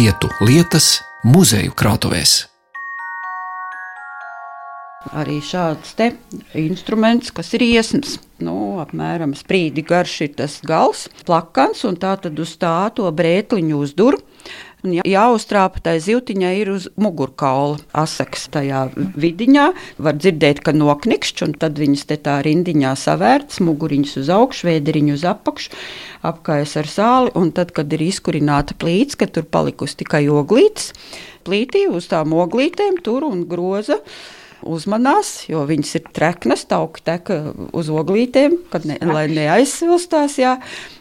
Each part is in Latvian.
vietu lietas muzeju krātuvēs. Arī šāds instruments, kas ir iesnas, nu, apmēram sprīdi garš ir tas gals, plakans, un tā tad uz tā to brētliņu uzdur. Un jā, jāuztrāpa tai zivtiņai ir uz mugurkaula asaks tajā vidiņā. Var dzirdēt, ka noknikšķi, un tad viņas te tā rindiņā savērtas, muguriņas uz augšu, vēderiņu uz apakšu, apkājas ar sāli, un tad, kad ir izkurināta plīts, ka tur palikusi tikai oglītes, plītī uz tām oglītēm tur un groza uzmanās, jo viņas ir treknas, tauki tek uz oglītēm, ne, lai neaizsilstās. Jā.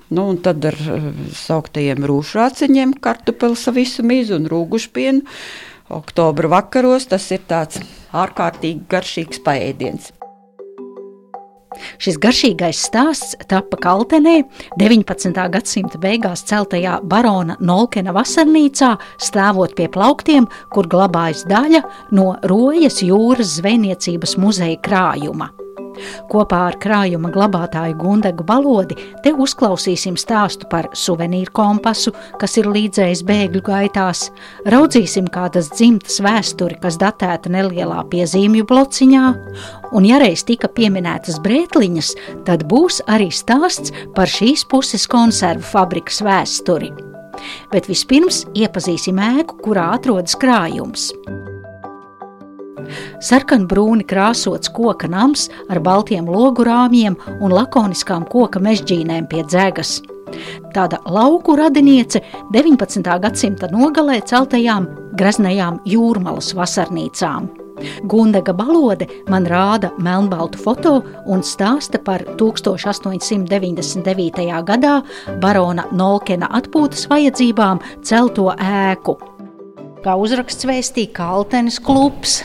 Nu, tad ar eh, sauktajiem rūšāciņiem, kartupeļus visu mizu un rūgušpienu. Oktobra vakaros tas ir tāds ārkārtīgi garšīgs paēdiens. Šis garšīgais stāsts tapa Kaltenē 19. gadsimta beigās celtajā barona Nolkena vasarnīcā, stāvot pie plauktiem, kur glabājas daļa no Rojas jūras zvejniecības muzeja krājuma. Kopā ar krājuma glabātāju Gundegu Balodi te uzklausīsim stāstu par suvenīru kompasu, kas ir līdzējis bēgļu gaitās, raudzīsim kādas dzimtas vēsturi, kas datēta nelielā piezīmju blociņā, un ja reiz tika pieminētas brētliņas, tad būs arī stāsts par šīs puses konservu fabrikas vēsturi. Bet vispirms iepazīsim ēku, kurā atrodas krājums. Sarkanbrūni krāsots koka nams ar baltiem logu rāmjiem un lakoniskām koka mežģīnēm pie dzegas. Tāda lauku radiniece 19. gadsimta nogalē celtajām graznajām jūrmalas vasarnīcām. Gundega balode man rāda melnbaltu foto un stāsta par 1899. gadā barona Nolkena atpūtas vajadzībām celto ēku. Kā uzraksts vēstīja Kaltenes klubs,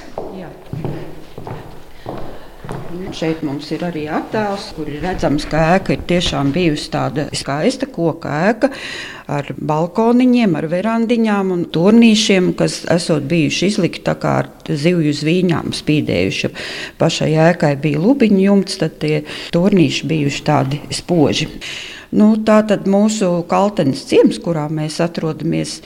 Šeit mums ir arī attēls, kur ir redzams, ka ēka ir tiešām bijusi tāda skaista koka ēka ar balkoniņiem, ar verandiņām un turnīšiem, kas esot bijuši izlikti tā kā ar zivju zvīņām spīdējuši. Pašai ēkai bija lubiņu jumts, tad tie turnīši bijuši tādi spoži. Nu, tā tad mūsu kaltenes ciems, kurā mēs atrodamies,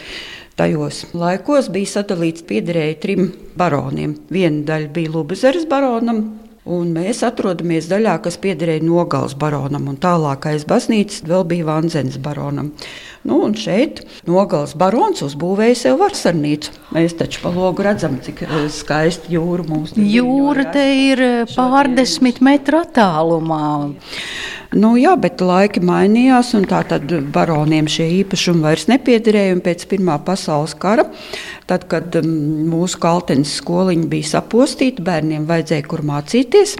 tajos laikos bija sadalīts piederēja trim baroniem. Viena daļa bija Lubezeres baronam, Un mēs atrodamies daļā, kas piederēja Nogals baronam, un tālākais baznīcas vēl bija Vanzens baronam. Nu, un šeit Nogals barons uzbūvēja sev vasarnīcu. Mēs taču pa logu redzam, cik eh, skaista jūra mums ir. Jūra te ir eh, pārdesmit metru attālumā. Nu, jā, bet laiki mainījās, un tā tad baroniem šie īpašumi vairs nepiederēja. Pēc Pirmā pasaules kara, tad, kad mūsu kaltenes skoliņa bija sapostīta, bērniem vajadzēja kur mācīties.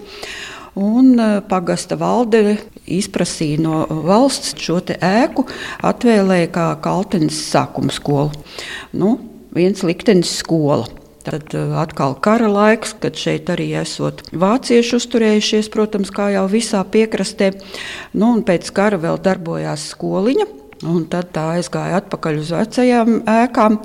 Un uh, pagasta valde izprasīja no valsts šo ēku, atvēlēja kā kaltenes sākuma skolu. Nu, viens liktenis skola. Tad uh, atkal kara laiks, kad šeit arī esot vācieši uzturējušies, protams, kā jau visā piekrastē. Nu, pēc kara vēl darbojās skoliņa, un tad tā aizgāja atpakaļ uz vecajām ēkām.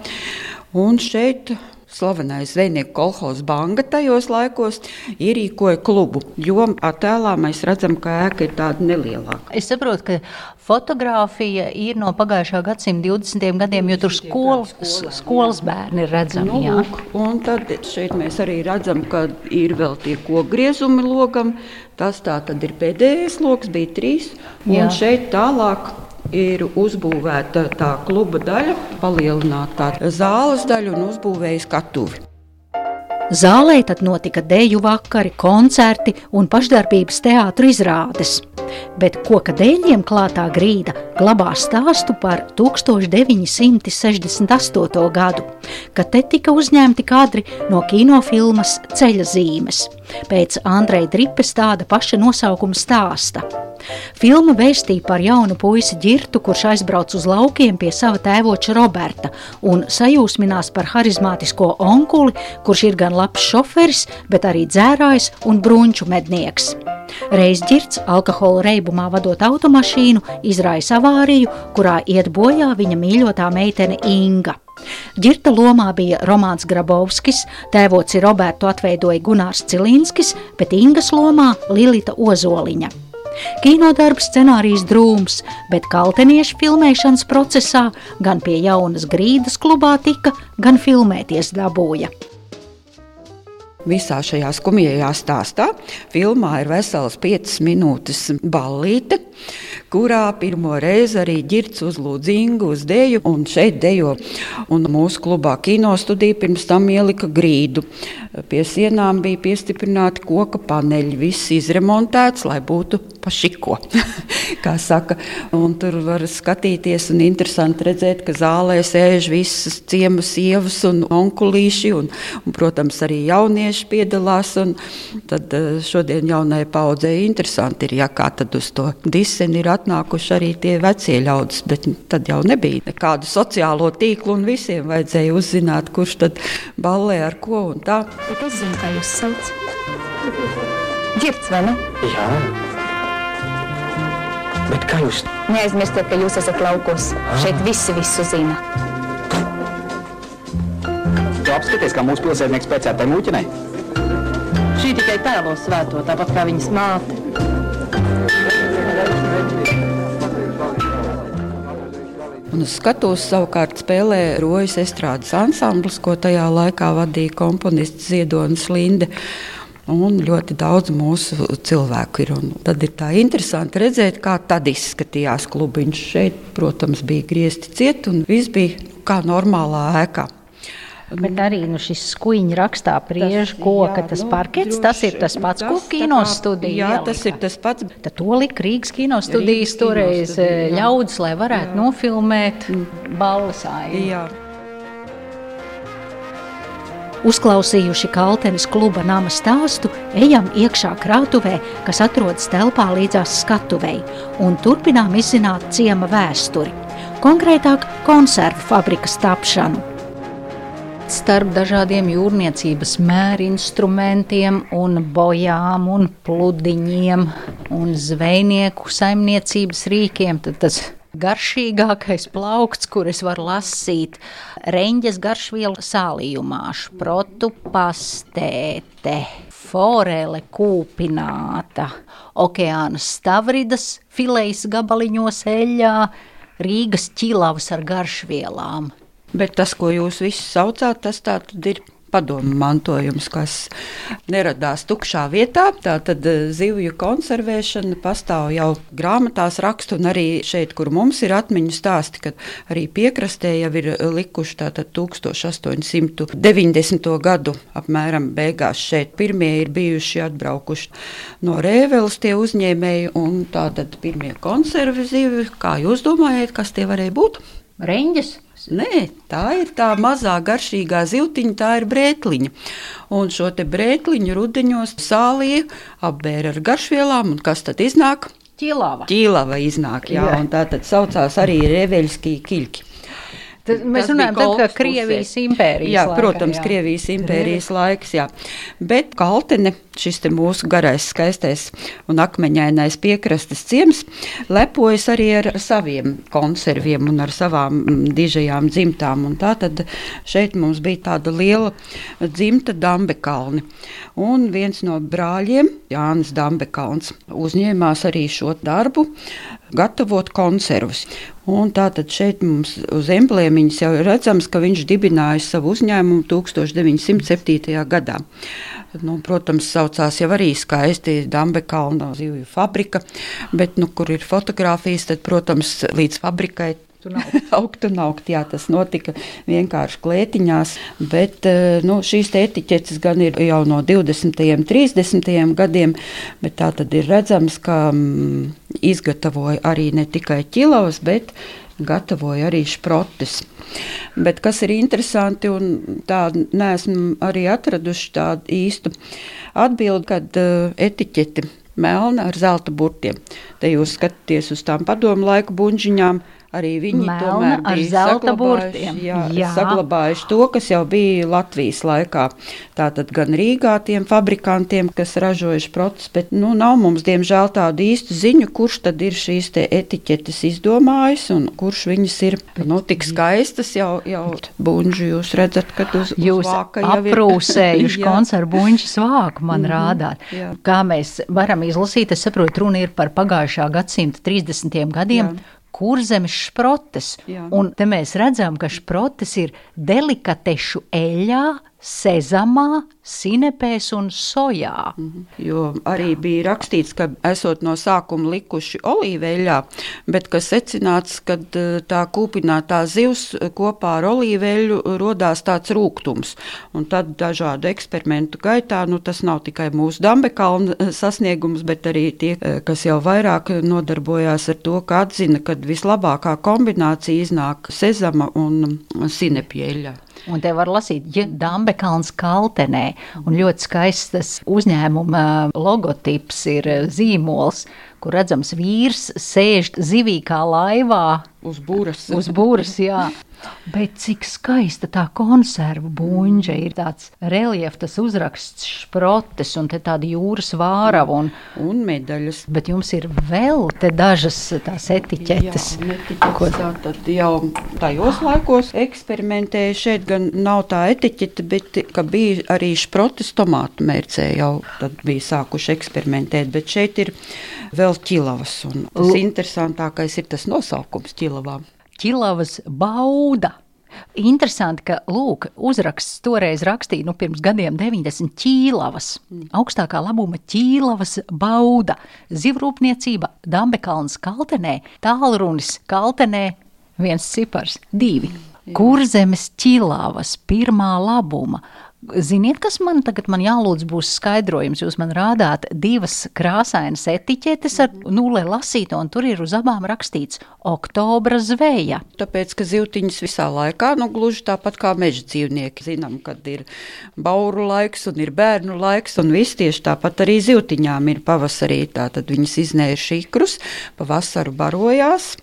Un šeit slavenais zvejnieku kolekcijas banka tajos laikos ierīkoja klubu. Jo attēlā mēs redzam, ka ēka ir tāda nelielāka. Es saprotu, ka fotografija ir no pagājušā gadsimta 20. gadiem, jo tur skolas, skolas bērni ir redzami. Nu, lūk, un tad šeit mēs arī redzam, ka ir vēl tie kokgriezumi logam. Tas tā tad ir pēdējais lokus, bija trīs. Un Jā. šeit tālāk ir uzbūvēta tā kluba daļa, palielināta zāles daļa un uzbūvēja skatuvi. Zālē tad notika deju vakari, koncerti un pašdarbības teātris izrādes. Bet koka dēļiem klātā grīda glabā stāstu par 1968. gadu, kad te tika uzņemti kadri no kinofilmas Ceļa zīmes. Pēc Andreja Dripes tāda paša nosaukuma stāsta. Filma vēstīja par jaunu puisi ģirtu, kurš aizbrauc uz laukiem pie sava tēvoča Roberta un sajūsminās par harizmātisko onkuli, kurš ir gan labs šoferis, bet arī dzērājs un brunču mednieks. Reiz ģirts alkohola reibumā vadot automašīnu, izraisa avāriju, kurā iet bojā viņa mīļotā meitene Inga. Girta lomā bija Romanis Grabovskis, tēvoci Robertu atveidoja Gunārs Cilinskis, bet Ingas lomā Lilita Ozoliņa. Kinodarbs scenārijs drūms, bet kalteniešu filmēšanas procesā gan pie jaunas grīdas klubā tika, gan filmēties dabūja. Visā šajā skumjajā stāstā filmā ir vesels 5 minūtes ballīte, kurā pirmo reizi arī ģirts uzlūdz Ingu uz deju un šeit dejo. Un mūsu klubā kinostudija pirms tam ielika grīdu. Pie sienām bija piestiprināti koka paneļi, viss izremontēts, lai būtu pašiko. kā saka. Un tur var skatīties un interesanti redzēt, ka zālē sēž visas ciemas sievas un onkulīši, un, un, protams, arī jaunieši piedalās. Tad eh, šodien jaunajai paudzei interesanti ir, ja kā tad uz to diseni ir atnākuši arī tie vecie ļaudis, bet tad jau nebija nekādu sociālo tīklu un visiem vajadzēja uzzināt, kurš tad ballē ar ko un tā. Bet es zinu, kā jūs sauc. Girts, vai ne? Jā. Bet kā jūs? Neaizmirstiet, ka jūs esat laukos. Ah. Šeit visi visu zina. Tu apskaties, kā mūsu pilsētnieks pēcēt tai mūķinai? Šī tikai tēlos svēto, tāpat kā viņas māte. Un uz skatuves savukārt spēlē Rojas estrādes ansamblis, ko tajā laikā vadīja komponists Ziedonis Linde. Un ļoti daudz mūsu cilvēku ir. Un tad ir tā interesanti redzēt, kā tad izskatījās klubiņš. Šeit, protams, bija griezti ciet, un viss bija kā normālā ēkā. Bet arī nu, šis skuiņš rakstā priežu koka, jā, tas nu, parkets, tas ir tas pats, ko kino studija. Jā, tas ir tas pats. Tad to lika Rīgas kino studijas toreiz eh, ļaudis, lai varētu jā. nofilmēt balvas aitu. Uzklausījuši Kaltenes kluba nama stāstu, ejam iekšā krātuvē, kas atrodas telpā līdzās skatuvei, un turpinām izzināt ciema vēsturi, konkrētāk konservu fabrikas tapšanu. Starp dažādiem jūrniecības mērinstrumentiem, un bojām, un pludiņiem un zvejnieku saimniecības rīkiem, tad tas garšīgākais plaukts, kur es varu lasīt reņģes garšvielu sālījumā, šprotu pastēte, forele kūpināta, okeāna stavridas filejas gabaliņos eļļā, Rīgas ķilavas ar garšvielām. Bet tas, ko jūs visi saucāt, tas tā tad ir padomu mantojums, kas neradās tukšā vietā. Tātad eh, zivju konservēšana pastāv jau grāmatās rakstu, un arī šeit, kur mums ir atmiņu stāsti, kad arī piekrastē jau ir likuši tātad 1890. gadu apmēram beigās šeit pirmie ir bijuši atbraukuši no Rēveles tie uzņēmēji, un tātad pirmie konservi zivju, kā jūs domājat, kas tie varēja būt? Reņģis. Nē, tā ir tā mazā garšīgā zivtiņa, tā ir brēkliņa. Un šo brēkliņu rudenos sālīja apbēra ar garšvielām, un kas tad iznāk? Ķīlava. Ķīlava iznāk, jā, jā. un tā tad saucās arī reveļskī kiļki. Tad mēs runājam par Krievijas impērijas jā, laikā. Protams, jā. Krievijas impērijas laiks, jā. Bet Kaltene, šis mūsu garais, skaistais un akmeņainais piekrastes ciems, lepojas arī ar saviem konserviem un ar savām mm, dižajām dzimtām. Un tā tad šeit mums bija tāda liela dzimta Dambekalni. Un viens no brāļiem, Jānis Dambekalns, uzņēmās arī šo darbu gatavot konservus. Un tātad šeit mums uz emblēmiņas jau ir redzams, ka viņš dibināja savu uzņēmumu 1907. gadā. Nu, protams, saucās jau arī skaisti Dambekalna zivju fabrika, bet, nu, kur ir fotografijas, tad, protams, līdz fabrikai augt un augt. Jā, tas notika vienkārši klētiņās, bet eh, nu, šīs etiķetes gan ir jau no 20. un 30. gadiem, bet tā tad ir redzams, ka mm, izgatavoja arī ne tikai ķilovas, bet gatavoja arī šprotes. Bet kas ir interesanti, un tā neesmu arī atraduši tādu īstu atbildi, kad uh, etiķeti melna ar zelta burtiem. Te jūs skatāties uz tām padomu laiku buļģiņām, arī viņi Melna tomēr ar bija zelta burtiem. Jā, Jā. saglabājuši to, kas jau bija Latvijas laikā. Tātad gan Rīgā tiem fabrikantiem, kas ražojuši protus, bet nu, nav mums, diemžēl, tādu īstu ziņu, kurš tad ir šīs te etiķetes izdomājis un kurš viņas ir nu, tik skaistas jau, jau buņģi. Jūs redzat, ka uz, Jūs uz aprūsējuši koncertu buļbuļsāļu svāku, man mm -hmm, rādāt. jā. Kā mēs varam izlasīt, es saprotu, runa ir par pagājušā gadsimta 30. gadiem. Jā. Kurzemes šprotes. Jā. Un te mēs redzam, ka šprotes ir delikatešu eļļā, sezamā, sinepēs un sojā. Mhm. Jo arī bija rakstīts, ka esot no sākuma likuši olīveļā, bet ka secināts, ka eh, tā kūpinātā zivs kopā ar olīveļu rodās tāds rūkums. Un tad dažādu eksperimentu gaitā, nu tas nav tikai mūsu Dambekalna eh, sasniegums, bet arī tie, eh, kas jau vairāk nodarbojās ar to, ka atzina, ka vislabākā kombinācija iznāk sezama un sinepieļa. Un te var lasīt, ja Dambekalns kaltenē, un ļoti skaists tas uzņēmuma logotips ir eh, zīmols, kur redzams vīrs sēž zivī kā laivā Uz būras. uz būras, jā. Bet cik skaista tā konserva buļģa ir tāds reliefs, tas uzraksts šprotes un tāda jūras vārava. Un, Un medaļas. bet jums ir vēl dažas tās etiķetes. Jā, netiķetes, tā tad jau tajos laikos eksperimentēja. Šeit gan nav tā etiķete, bet bija arī šprotes tomātu mērcē jau tad bija sākuši eksperimentēt. Bet šeit ir vēl ķilavas. Un tas Lu- interesantākais ir tas nosaukums ķilavām. Čilavas bauda. Interesanti, ka lūk, uzraksts toreiz rakstīja, nu, pirms gadiem 90 ķīlavas, augstākā labuma ķīlavas bauda, zivrūpniecība, Dambekalns kaltenē, tālrunis kaltenē, viens cipars, divi. Kurzemes ķīlavas, pirmā labuma. Ziniet, kas man tagad man jālūdz būs skaidrojums? Jūs man rādāt divas krāsainas etiķetes ar nulē lasīto, un tur ir uz abām rakstīts oktobra zveja. Tāpēc, ka zivtiņas visā laikā, nu, gluži tāpat kā meža dzīvnieki, zinām, kad ir bauru laiks un ir bērnu laiks, un viss tieši tāpat arī zivtiņām ir pavasarī. Tātad viņas iznēja ikrus, pavasaru barojās,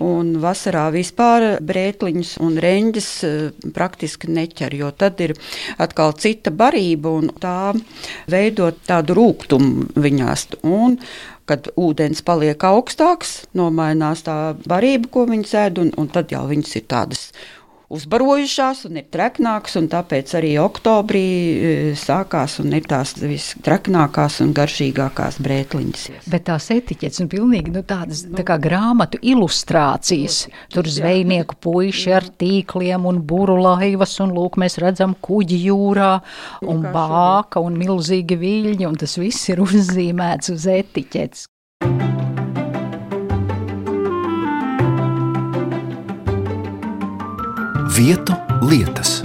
un vasarā vispār brētliņus un reņģis eh, praktiski neķer, jo tad ir atkal cita barība, un tā veidot tādu rūgtumu viņās. Un, Kad ūdens paliek augstāks, nomainās tā barība, ko viņi ēd, un, un tad jau viņas ir tādas uzbarojušās un ir treknākas. un Tāpēc arī oktobrī e, sākās un ir tās visstreknākās un garšīgākās brētliņas. Bet tās etiķetes ir pilnīgi nu, tādas tā kā grāmatu ilustrācijas. Tur zvejnieku puiši ar tīkliem un būru laivas, un lūk, mēs redzam kuģi jūrā, un bāka un milzīgi viļņi, un tas viss ir uzzīmēts uz etiķetes. Vietu lietas.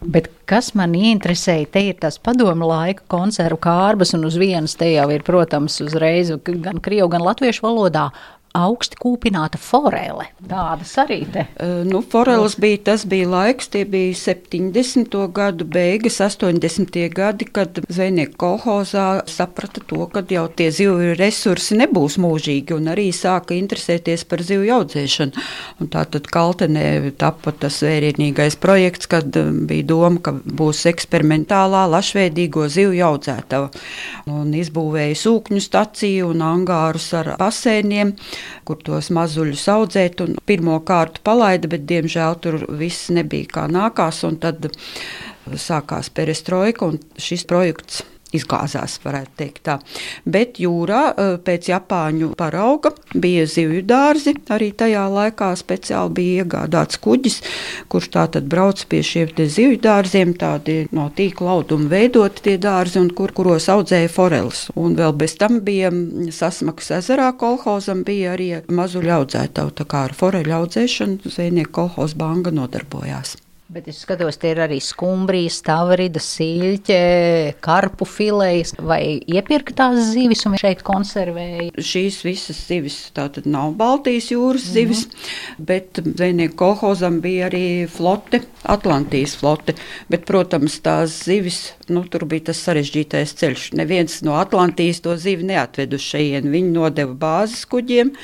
Bet kas man ieinteresēja, te ir tas padomu laika konservu kārbas, un uz vienas te jau ir, protams, uzreiz gan krievu, gan latviešu valodā augsti kūpināta forele. Tādas arī te. Nu, Foreles bija tas bija laiks, tie bija 70. gadu beigas, 80. gadi, kad zvejnieku kolhozā saprata to, ka jau tie zivju resursi nebūs mūžīgi un arī sāka interesēties par zivju audzēšanu. Un tā tad Kaltenē tapa tas vērienīgais projekts, kad um, bija doma, ka būs eksperimentālā lašveidīgo zivju audzētava. Un izbūvēja sūkņu staciju un angārus ar basēniem, kur tos mazuļus audzēt. Un pirmo kārtu palaida, bet diemžēl tur viss nebija kā nākās. Tad sākās perestroika un šis projekts. Izgāzās, varētu teikt tā. Bet jūrā eh, pēc Japāņu parauga bija zivju dārzi. Arī tajā laikā speciāli bija iegādāts kuģis, kurš tā tad brauc pie šiem zivju dārziem, tādi no tīkla auduma veidoti tie dārzi, un kur, kuros audzēja foreles. Un vēl bez tam bija sasmakas ezerā kolhozam, bija arī mazuļu audzētavu. Tā kā ar foreļu audzēšanu zvejnieku kolhoz banga nodarbojās. Bet es skatos, tie ir arī skumbrijas, tavrida, siļķe, karpu filējas vai iepirktās zivis un šeit konservēja. Šīs visas zivis tātad nav Baltijas jūras mm -hmm. zivis, bet zvejnieku kolhozam bija arī flote, Atlantijas flote. Bet, protams, tās zivis, nu, tur bija tas sarežģītais ceļš. Neviens no Atlantijas to zivi neatved uz šejien. Viņi nodeva bāzes kuģiem,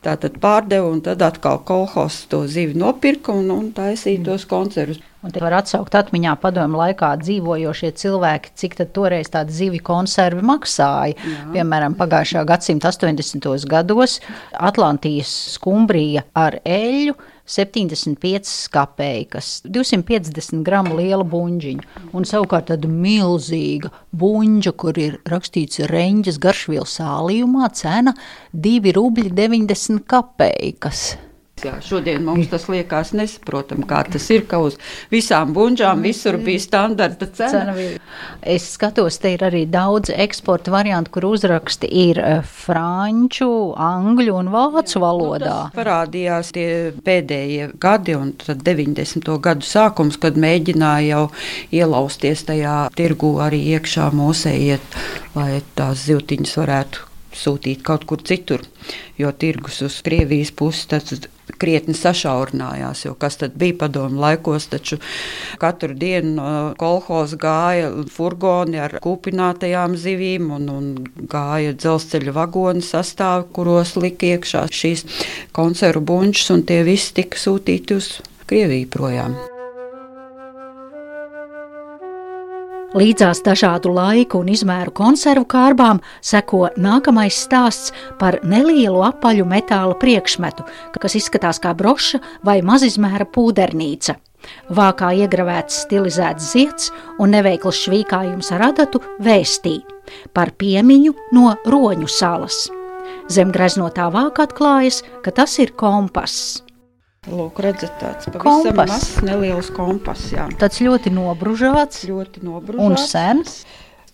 tātad pārdeva un tad atkal kolhos to zivi nopirka un, un taisīja tos koncertus. Un te var atsaukt atmiņā padomu laikā dzīvojošie cilvēki, cik toreiz tāda zivju konservi maksāja. Jā. Piemēram, pagājušā gadsimta 80. gados Atlantijas skumbrija ar eļļu 75 kapeikas, 250 gramu liela buļģiņa. Un savukārt tāda milzīga buļģa, kur ir rakstīts reņģis garšvielas sālījumā, cena 2 rubļi 90 kapeikas. Jā, šodien mums tas liekas nesaprotami, kā tas ir, ka uz visām bunžām visur bija standarta cena. es skatos, te ir arī daudz eksporta variantu, kur uzraksti ir eh, franču, angļu un vācu valodā. Nu, parādījās tie pēdējie gadi un tad 90. gadu sākums, kad mēģināja jau ielausties tajā tirgu arī iekšā mūsējiet, lai tās zivtiņas varētu sūtīt kaut kur citur, jo tirgus uz Krievijas puses krietni sašaurinājās. Kas tad bija padomu laikos, taču katru dienu no kolhoza gāja furgoni ar kūpinātajām zivīm un, un gāja dzelzceļa vagoni sastāvi, kuros lika iekšā šīs konservu bunčas, un tie visi tika sūtīti uz Krieviju projām. Līdzās dažādu laiku un izmēru konservu kārbām seko nākamais stāsts par nelielu apaļu metāla priekšmetu, kas izskatās kā broša vai mazizmēra pūdernīca. Vākā iegravēts stilizēts zieds un neveikls švīkājums ar adatu vēstī par piemiņu no roņu salas. Zem greznotā vāka atklājas, ka tas ir kompass. Lūk, redzat, tāds pavisam mazs, neliels kompass. Jā. Tāds ļoti nobružāts, ļoti nobružāts un sens.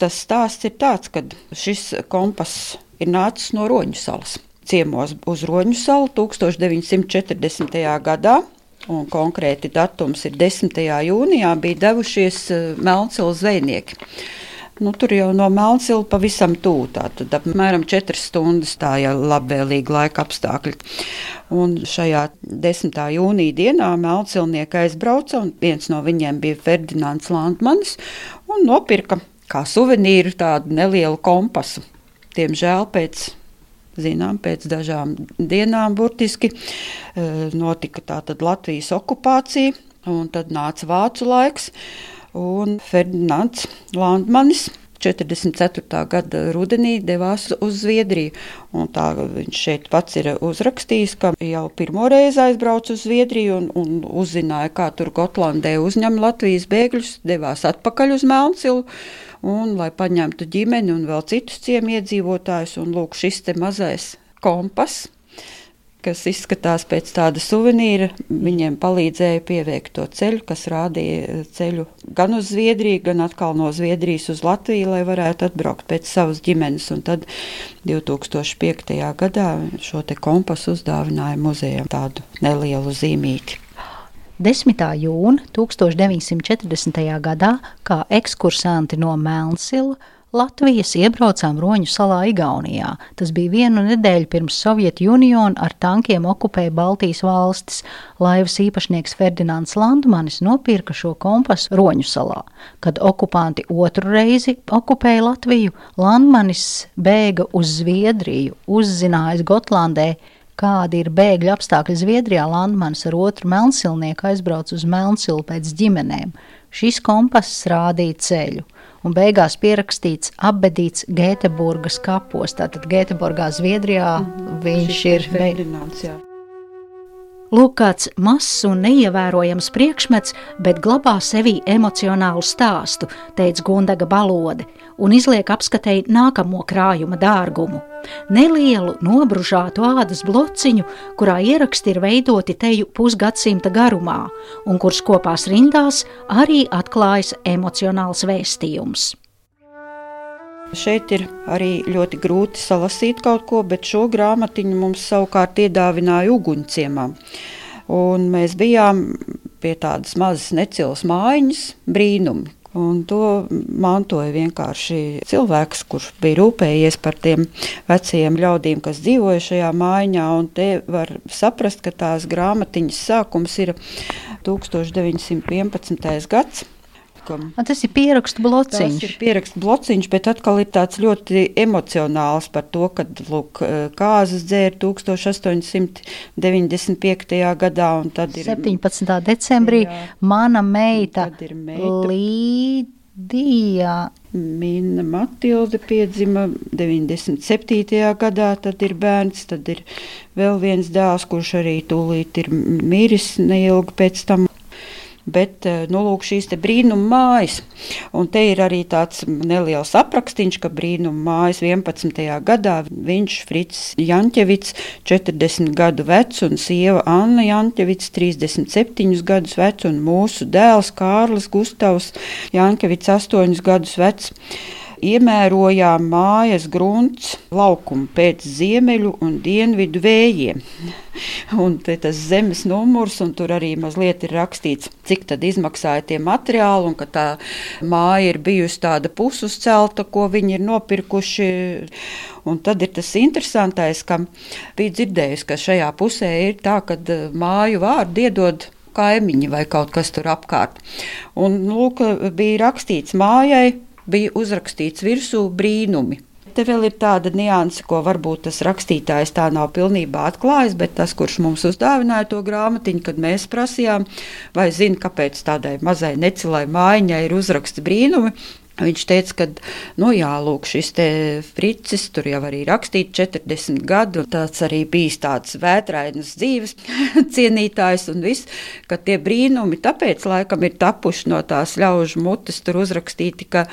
Tas stāsts ir tāds, ka šis kompass ir nācis no Roņu salas. Ciemos uz Roņu salu 1940. gadā, un konkrēti datums ir 10. jūnijā, bija devušies eh, Melncila zvejnieki. Nu, tur jau no Melncila pavisam tuvu. Tad apmēram 4 stundas tā jau labvēlīgi laika apstākļi. Un šajā 10. jūnija dienā Melncilnieki aizbrauca, un viens no viņiem bija Ferdinands Landmanis, un nopirka kā suvenīru tādu nelielu kompasu. Diemžēl pēc zinām, pēc dažām dienām burtiski eh, notika Latvijas okupācija, un tad nāca vācu laiks un Ferdinands Landmanis. 44. gada rudenī devās uz Zviedriju. Tā viņš šeit pats ir uzrakstījis, ka jau pirmo reizi aizbrauca uz Zviedriju un, un uzzināja, kā tur Gotlandē uzņem Latvijas bēgļus, devās atpakaļ uz Melncilu. Un, lai paņemtu ģimeni un vēl citus ciemiedzīvotājus, un lūk, šis te mazais kompass, kas izskatās pēc tāda suvenīra, viņiem palīdzēja pieveikt to ceļu, kas rādīja ceļu gan uz Zviedriju, gan atkal no Zviedrijas uz Latviju, lai varētu atbraukt pēc savas ģimenes. Un tad 2005. gadā šo kompasu uzdāvināja muzejam tādu nelielu zīmīti. 10. jūna 1940. gadā kā ekskursanti no Melnsila Latvijas iebraucām Roņu salā Igaunijā. Tas bija vienu nedēļu pirms Sovietu Uniona ar tankiem okupēja Baltijas valstis. Laivas īpašnieks Ferdinands Landmanis nopirka šo kompasu Roņu salā. Kad okupanti otru reizi okupēja Latviju, Landmanis bēga uz Zviedriju, uzzinājis Gotlandē, kādi ir bēgļu apstākļi Zviedrijā, Landmanis ar otru melnsilnieku aizbrauca uz Melnsilu pēc ģimenēm. Šis kompass rādīja ceļu un beigās pierakstīts apbedīts Gēteburgas kapos. Tātad Gēteburgā, Zviedrijā mm, viņš ir veidināts. Lūk, kāds mazs un neievērojams priekšmets, bet glabā sevī emocionālu stāstu, teica Gundaga balode, un izliek apskatēji nākamo krājuma dārgumu. Nelielu, nobružātu ādas blociņu, kurā ieraksti ir veidoti teju pusgadsimta garumā, un kurš kopās rindās arī atklājas emocionāls vēstījums. Šeit ir arī ļoti grūti salasīt kaut ko, bet šo grāmatiņu mums savukārt iedāvināja uguņciemā. Un mēs bijām pie tādas mazas necilas mājiņas brīnumi. Un to mantoja vienkārši cilvēks, kurš bija rūpējies par tiem vecajiem ļaudīm, kas dzīvoja šajā mājā. Te var saprast, ka tās grāmatiņas sākums ir 1911. gads. A, tas ir pierakstu blociņš. Tas ir pierakstu blociņš, bet atkal ir tāds ļoti emocionāls par to, ka lūk, kāzas dzēra 1895. gadā. Un tad ir 17. decembrī jā, mana meita, meita Līdija. Mina Matilde piedzima 97. gadā, tad ir bērns, tad ir vēl viens dēls, kurš arī tūlīt ir miris neilgi pēc tam bet eh, nu, lūk, šīs brīnuma mājas. Un te ir arī tāds neliels aprakstīns, ka brīnuma mājas 11. gadā viņš Frits Janķevits, 40 gadu vecs, un sieva Anna Janķevits, 37 gadus vecs, un mūsu dēls Kārlis Gustavs Janķevits, 8 gadus vecs iemērojām mājas grunts laukumu pēc ziemeļu un dienvidu vējiem. Un tas zemes numurs, un tur arī mazliet ir rakstīts, cik tad izmaksāja tie materiāli, un ka tā māja ir bijusi tāda pusuzcelta, ko viņi ir nopirkuši. Un tad ir tas interesantais, ka bija dzirdējusi, ka šajā pusē ir tā, ka eh, māju vārdu iedod kaimiņi vai kaut kas tur apkārt. Un, lūk, bija rakstīts mājai, bija uzrakstīts virsū brīnumi. Te vēl ir tāda nianse, ko varbūt tas rakstītājs tā nav pilnībā atklājis, bet tas, kurš mums uzdāvināja to grāmatiņu, kad mēs prasījām, vai zina, kāpēc tādai mazai necilai mājiņai ir uzraksts brīnumi, Viņš teica, ka, nu, jā, lūk, šis te fricis tur jau arī rakstīja 40 gadu. Tāds arī bijis tāds vētrainas dzīves cienītājs un viss, ka tie brīnumi tāpēc laikam ir tapuši no tās ļaužu mutes tur uzrakstīti, ka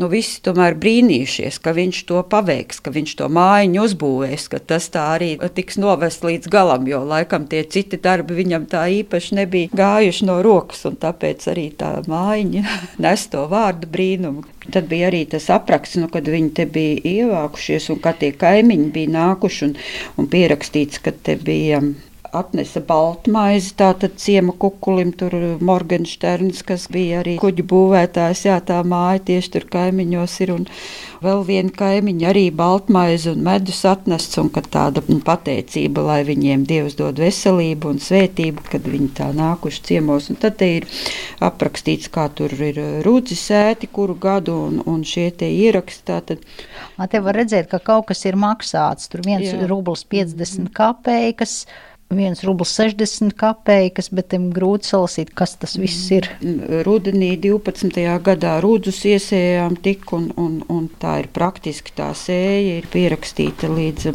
nu, visi tomēr brīnījušies, ka viņš to paveiks, ka viņš to mājiņu uzbūvēs, ka tas tā arī tiks novest līdz galam, jo laikam tie citi darbi viņam tā īpaši nebija gājuši no rokas, un tāpēc arī tā mājiņa nes to vārdu brīnumu. Tad bija arī tas apraksts, nu, kad viņi te bija ievākušies, un kā tie kaimiņi bija nākuši un, un pierakstīts, ka te bija atnesa baltmaizi, tātad ciema kukulim, tur Morgensterns, kas bija arī kuģu būvētājs, jā, tā māja tieši tur kaimiņos ir, un vēl viena kaimiņa arī baltmaizi un medus atnests, un kad tāda pateicība, lai viņiem Dievs dod veselību un svētību, kad viņi tā nākuši ciemos, un tad te ir aprakstīts, kā tur ir rūdzi sēti, kuru gadu, un, un šie tie ieraksti, tātad. Te var redzēt, ka kaut kas ir maksāts, tur viens jā. rubls 50 kapeikas, viens rublis 60 kapeikas, bet tam grūti salasīt, kas tas viss ir. Rudenī 12. gadā rūdzus iesējām tik, un, un, un tā ir praktiski tā sēja ir pierakstīta līdz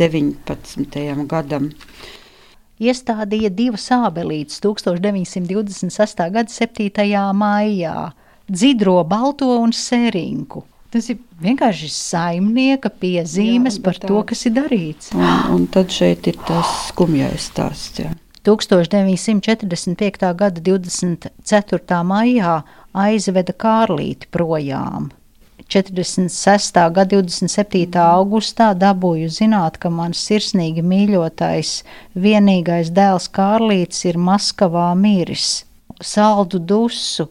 19. Um, gadam. Iestādīja divas ābelītes 1926. gada 7. maijā - dzidro balto un sērinku. Tas ir vienkārši saimnieka piezīmes jā, par tā. to, kas ir darīts. Un, un tad šeit ir tas skumjais stāsts. Jā. 1945. gada 24. maijā aizveda Kārlīti projām. 46. gada 27. augustā dabūju zināt, ka mans sirsnīgi mīļotais, vienīgais dēls Kārlīts ir Maskavā miris. Saldu dusu,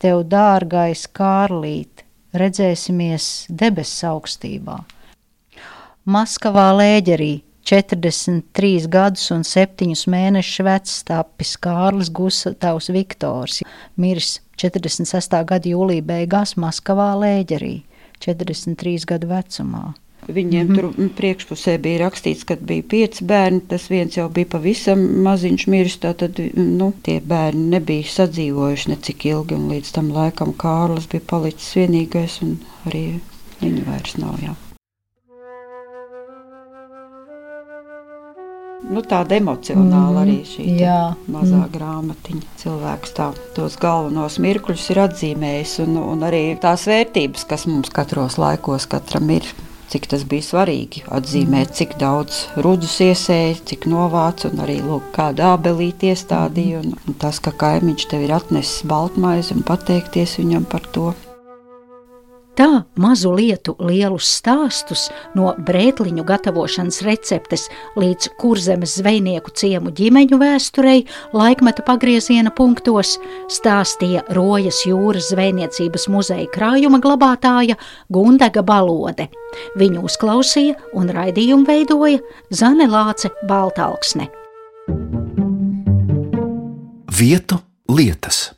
tev dārgais Kārlīt, redzēsimies debesu augstībā. Maskavā lēģerī 43 gadus un 7 mēnešus vecs tapis Kārlis Gustavs Viktors, miris 46. gada jūlija beigās Maskavā lēģerī, 43 gadu vecumā. Viņiem mm -hmm. tur priekšpusē bija rakstīts, ka bija pieci bērni. Tas viens jau bija pavisam maziņš miris. Tad nu, tie bērni nebija sadzīvojuši necik ilgi. Līdz tam laikam Kārlis bija palicis vienīgais, un arī viņa vairs nav. Jā. Nu, tāda emocionāla mm, arī šī mazā mm. grāmatiņa. Cilvēks tā, tos galvenos mirkļus ir atzīmējis, un, un arī tās vērtības, kas mums katros laikos katram ir cik tas bija svarīgi atzīmēt, mm. cik daudz rudus iesēja, cik novāca un arī lūk, kādu ābelīti iestādīja. Un, un tas, ka kaimiņš tev ir atnesis baltmaizi un pateikties viņam par to. Tā mazu lietu lielus stāstus no brētliņu gatavošanas receptes līdz kurzemes zvejnieku ciemu ģimeņu vēsturei laikmeta pagrieziena punktos stāstīja Rojas jūras zvejniecības muzeja krājuma glabātāja Gundega Balode. Viņu uzklausīja un raidījumu veidoja Zane Lāce Baltalksne. Vietu lietas.